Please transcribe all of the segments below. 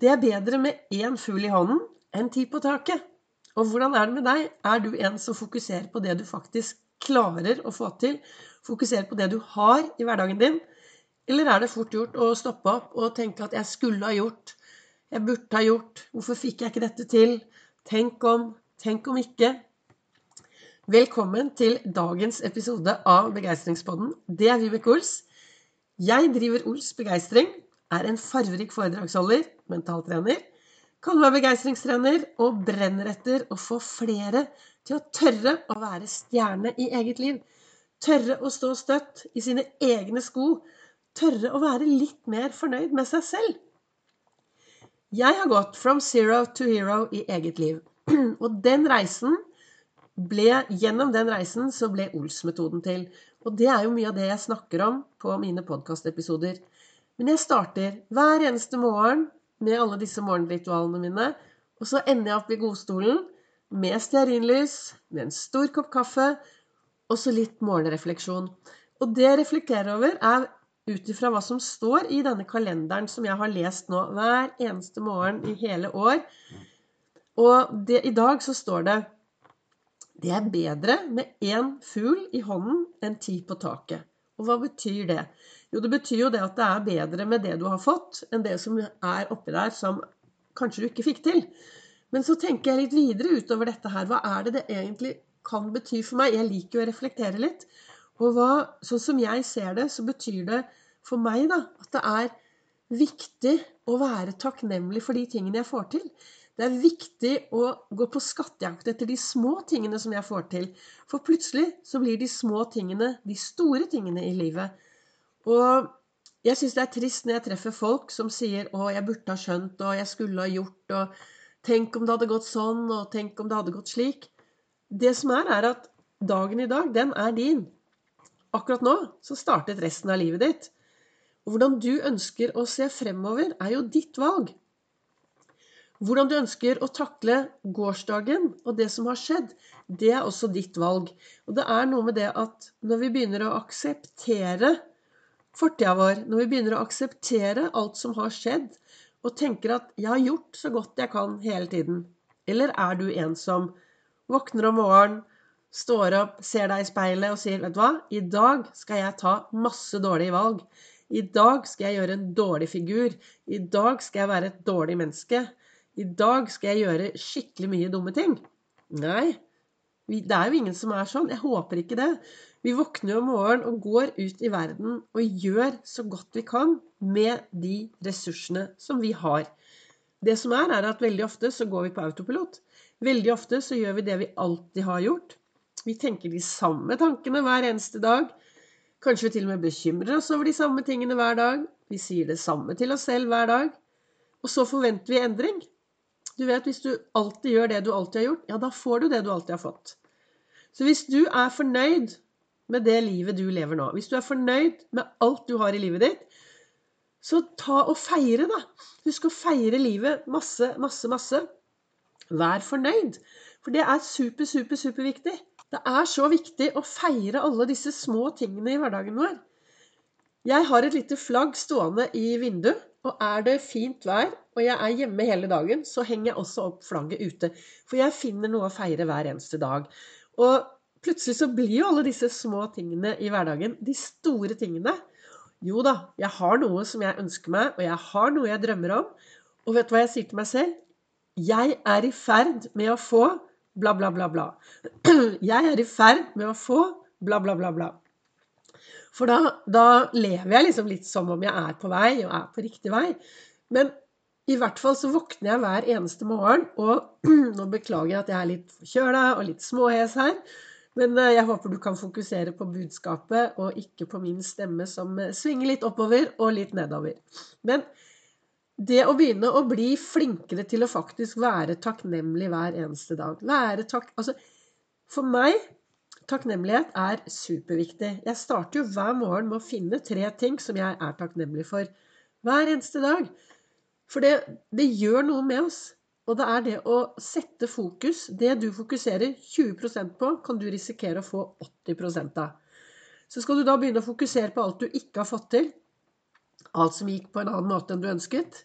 Det er bedre med én fugl i hånden enn ti på taket. Og hvordan er det med deg? Er du en som fokuserer på det du faktisk klarer å få til? Fokuserer på det du har i hverdagen din? Eller er det fort gjort å stoppe opp og tenke at 'jeg skulle ha gjort', 'jeg burde ha gjort', 'hvorfor fikk jeg ikke dette til', 'tenk om', 'tenk om ikke'? Velkommen til dagens episode av Begeistringspodden. Det er Vibeke Ols. Jeg driver Ols Begeistring, er en farverik foredragsholder, mentaltrener. Kaller meg begeistringstrener og brenner etter å få flere til å tørre å være stjerne i eget liv. Tørre å stå støtt i sine egne sko. Tørre å være litt mer fornøyd med seg selv. Jeg har gått from zero to hero i eget liv. Og den reisen ble, gjennom den reisen så ble Ols-metoden til. Og det er jo mye av det jeg snakker om på mine podkastepisoder. Men jeg starter hver eneste morgen med alle disse morgenritualene mine. Og så ender jeg opp i godstolen med stearinlys, med en stor kopp kaffe og så litt morgenrefleksjon. Og det jeg reflekterer over, er ut ifra hva som står i denne kalenderen som jeg har lest nå hver eneste morgen i hele år. Og det, i dag så står det det er bedre med én fugl i hånden enn ti på taket. Og hva betyr det? Jo, det betyr jo det at det er bedre med det du har fått, enn det som er oppi der som kanskje du ikke fikk til. Men så tenker jeg litt videre utover dette her. Hva er det det egentlig kan bety for meg? Jeg liker jo å reflektere litt. Og hva, sånn som jeg ser det, så betyr det for meg da, at det er viktig å være takknemlig for de tingene jeg får til. Det er viktig å gå på skattejakt etter de små tingene som jeg får til. For plutselig så blir de små tingene de store tingene i livet. Og jeg syns det er trist når jeg treffer folk som sier 'Å, jeg burde ha skjønt', og 'jeg skulle ha gjort', og 'Tenk om det hadde gått sånn', og 'Tenk om det hadde gått slik'. Det som er, er at dagen i dag, den er din. Akkurat nå så startet resten av livet ditt. Og hvordan du ønsker å se fremover, er jo ditt valg. Hvordan du ønsker å takle gårsdagen og det som har skjedd, det er også ditt valg. Og det er noe med det at når vi begynner å akseptere fortida vår, når vi begynner å akseptere alt som har skjedd, og tenker at 'jeg har gjort så godt jeg kan hele tiden', eller er du en som våkner om morgenen, står opp, ser deg i speilet og sier 'vet du hva, i dag skal jeg ta masse dårlige valg'. I dag skal jeg gjøre en dårlig figur. I dag skal jeg være et dårlig menneske. I dag skal jeg gjøre skikkelig mye dumme ting. Nei, det er jo ingen som er sånn. Jeg håper ikke det. Vi våkner om morgenen og går ut i verden og gjør så godt vi kan med de ressursene som vi har. Det som er, er at veldig ofte så går vi på autopilot. Veldig ofte så gjør vi det vi alltid har gjort. Vi tenker de samme tankene hver eneste dag. Kanskje vi til og med bekymrer oss over de samme tingene hver dag. Vi sier det samme til oss selv hver dag. Og så forventer vi endring. Du vet, Hvis du alltid gjør det du alltid har gjort, ja, da får du det du alltid har fått. Så hvis du er fornøyd med det livet du lever nå, hvis du er fornøyd med alt du har i livet ditt, så ta og feire, da. Husk å feire livet masse, masse, masse. Vær fornøyd. For det er super, super, superviktig. Det er så viktig å feire alle disse små tingene i hverdagen vår. Jeg har et lite flagg stående i vinduet. Og er det fint vær, og jeg er hjemme hele dagen, så henger jeg også opp flagget ute. For jeg finner noe å feire hver eneste dag. Og plutselig så blir jo alle disse små tingene i hverdagen de store tingene. Jo da, jeg har noe som jeg ønsker meg, og jeg har noe jeg drømmer om. Og vet du hva jeg sier til meg selv? Jeg er i ferd med å få bla, bla, bla, bla. Jeg er i ferd med å få bla, bla, bla, bla. For da, da, lever jeg liksom litt som om jeg er på vei, og er på riktig vei. Men i hvert fall så våkner jeg hver eneste morgen, og nå beklager jeg at jeg er litt forkjøla og litt småhes her. Men eh, jeg håper du kan fokusere på budskapet og ikke på min stemme som eh, svinger litt oppover og litt nedover. Men det å begynne å bli flinkere til å faktisk være takknemlig hver eneste dag være takk, altså, For meg Takknemlighet er superviktig. Jeg starter jo hver morgen med å finne tre ting som jeg er takknemlig for. Hver eneste dag. For det, det gjør noe med oss. Og det er det å sette fokus. Det du fokuserer 20% på, kan du risikere å få 80 av. Så skal du da begynne å fokusere på alt du ikke har fått til. Alt som gikk på en annen måte enn du ønsket.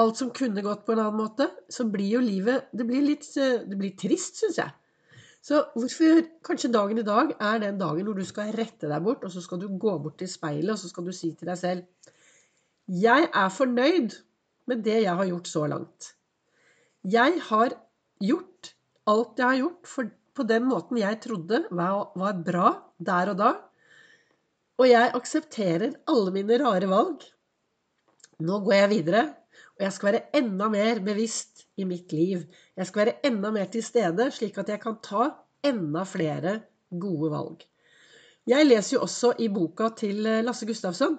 alt som kunne gått på en annen måte, så blir jo livet Det blir litt det blir trist, syns jeg. Så hvorfor kanskje dagen i dag er den dagen hvor du skal rette deg bort, og så skal du gå bort til speilet, og så skal du si til deg selv Jeg er fornøyd med det jeg har gjort så langt. Jeg har gjort alt jeg har gjort for, på den måten jeg trodde var, var bra der og da. Og jeg aksepterer alle mine rare valg. Nå går jeg videre, og jeg skal være enda mer bevisst i mitt liv. Jeg skal være enda mer til stede, slik at jeg kan ta enda flere gode valg. Jeg leser jo også i boka til eh, Lasse Gustavsson,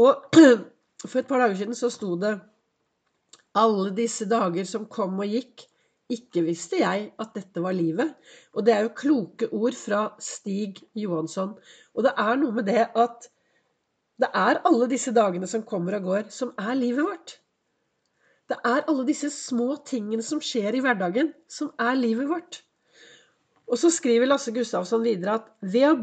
og for et par dager siden så sto det Alle disse dager som kom og gikk, ikke visste jeg at dette var livet. Og det er jo kloke ord fra Stig Johansson. Og det er noe med det at det er alle disse dagene som kommer og går, som er livet vårt. Det er alle disse små tingene som skjer i hverdagen, som er livet vårt. Og så skriver Lasse Gustavsson videre at ved å,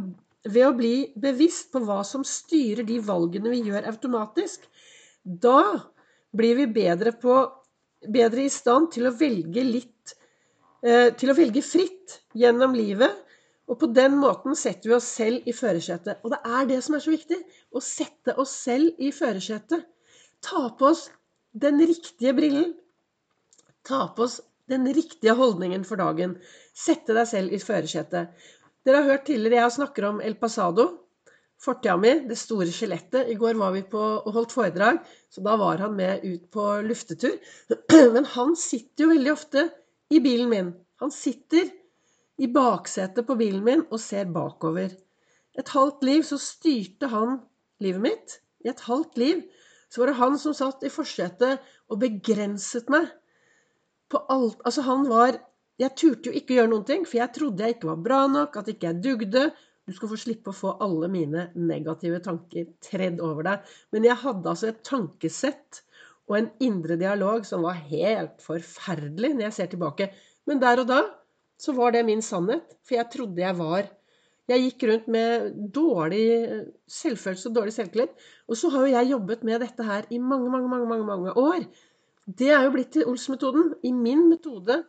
ved å bli bevisst på hva som styrer de valgene vi gjør automatisk, da blir vi bedre, på, bedre i stand til å velge litt eh, Til å velge fritt gjennom livet. Og på den måten setter vi oss selv i førersetet. Og det er det som er så viktig. Å sette oss selv i førersetet. Ta på oss den riktige brillen. Ta på oss den riktige holdningen for dagen. Sette deg selv i førersetet. Dere har hørt tidligere jeg snakker om El Pasado. Fortida mi, det store skjelettet. I går var vi på og holdt foredrag, så da var han med ut på luftetur. Men han sitter jo veldig ofte i bilen min. Han sitter i baksetet på bilen min og ser bakover. Et halvt liv så styrte han livet mitt. I et halvt liv så var det han som satt i forsetet og begrenset meg på alt Altså, han var Jeg turte jo ikke å gjøre noen ting, for jeg trodde jeg ikke var bra nok, at ikke jeg dugde. Du skal få slippe å få alle mine negative tanker tredd over deg. Men jeg hadde altså et tankesett og en indre dialog som var helt forferdelig når jeg ser tilbake. Men der og da så var det min sannhet, for jeg trodde jeg var jeg gikk rundt med dårlig selvfølelse og dårlig selvtillit. Og så har jo jeg jobbet med dette her i mange, mange, mange, mange, mange år. Det er jo blitt til Ols-metoden. I min metode.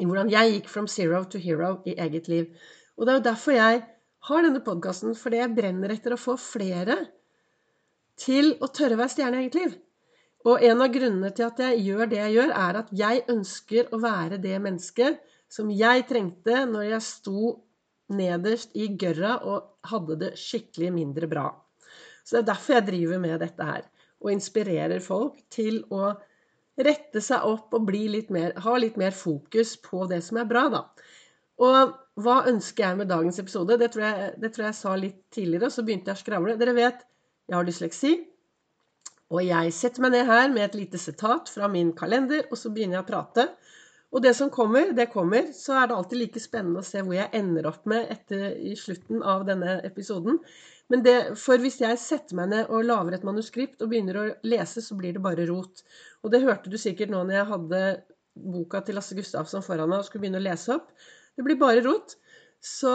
I hvordan jeg gikk from zero to hero i eget liv. Og det er jo derfor jeg har denne podkasten. Fordi jeg brenner etter å få flere til å tørre å være stjerne i eget liv. Og en av grunnene til at jeg gjør det jeg gjør, er at jeg ønsker å være det mennesket som jeg trengte når jeg sto nederst i gørra og hadde det skikkelig mindre bra. Så det er derfor jeg driver med dette her. Og inspirerer folk til å rette seg opp og litt mer, ha litt mer fokus på det som er bra, da. Og hva ønsker jeg med dagens episode? Det tror jeg, det tror jeg sa litt tidligere, og så begynte jeg å skravle. Dere vet, jeg har dysleksi. Og jeg setter meg ned her med et lite sitat fra min kalender, og så begynner jeg å prate. Og det som kommer, det kommer. Så er det alltid like spennende å se hvor jeg ender opp med etter, i slutten av denne episoden. Men det, for hvis jeg setter meg ned og lager et manuskript og begynner å lese, så blir det bare rot. Og det hørte du sikkert nå når jeg hadde boka til Lasse Gustavsson foran meg og skulle begynne å lese opp. Det blir bare rot. Så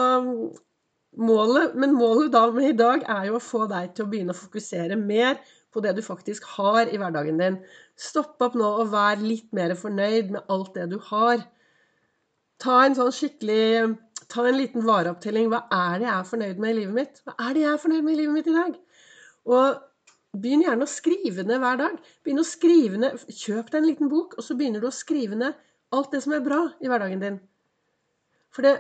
målet, men målet da med i dag er jo å få deg til å begynne å fokusere mer på det du faktisk har i hverdagen din. Stopp opp nå og vær litt mer fornøyd med alt det du har. Ta en sånn skikkelig Ta en liten vareopptelling. Hva er det jeg er fornøyd med i livet mitt? Hva er det jeg er fornøyd med i livet mitt i dag? Og begynn gjerne å skrive ned hver dag. Begynn å skrive ned, Kjøp deg en liten bok, og så begynner du å skrive ned alt det som er bra i hverdagen din. For det,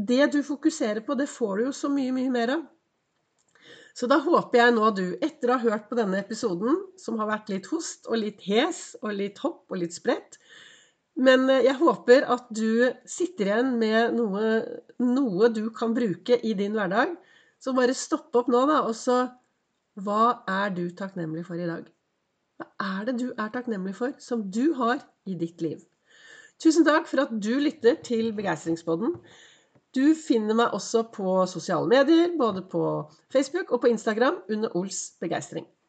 det du fokuserer på, det får du jo så mye, mye mer av. Så da håper jeg nå du, etter å ha hørt på denne episoden, som har vært litt host og litt hes og litt hopp og litt spredt Men eh, jeg håper at du sitter igjen med noe, noe du kan bruke i din hverdag. Så bare stopp opp nå, da, og så Hva er du takknemlig for i dag? Hva er det du er takknemlig for, som du har i ditt liv? Tusen takk for at du lytter til Begeistringspodden. Du finner meg også på sosiale medier, både på Facebook og på Instagram under Ols begeistring.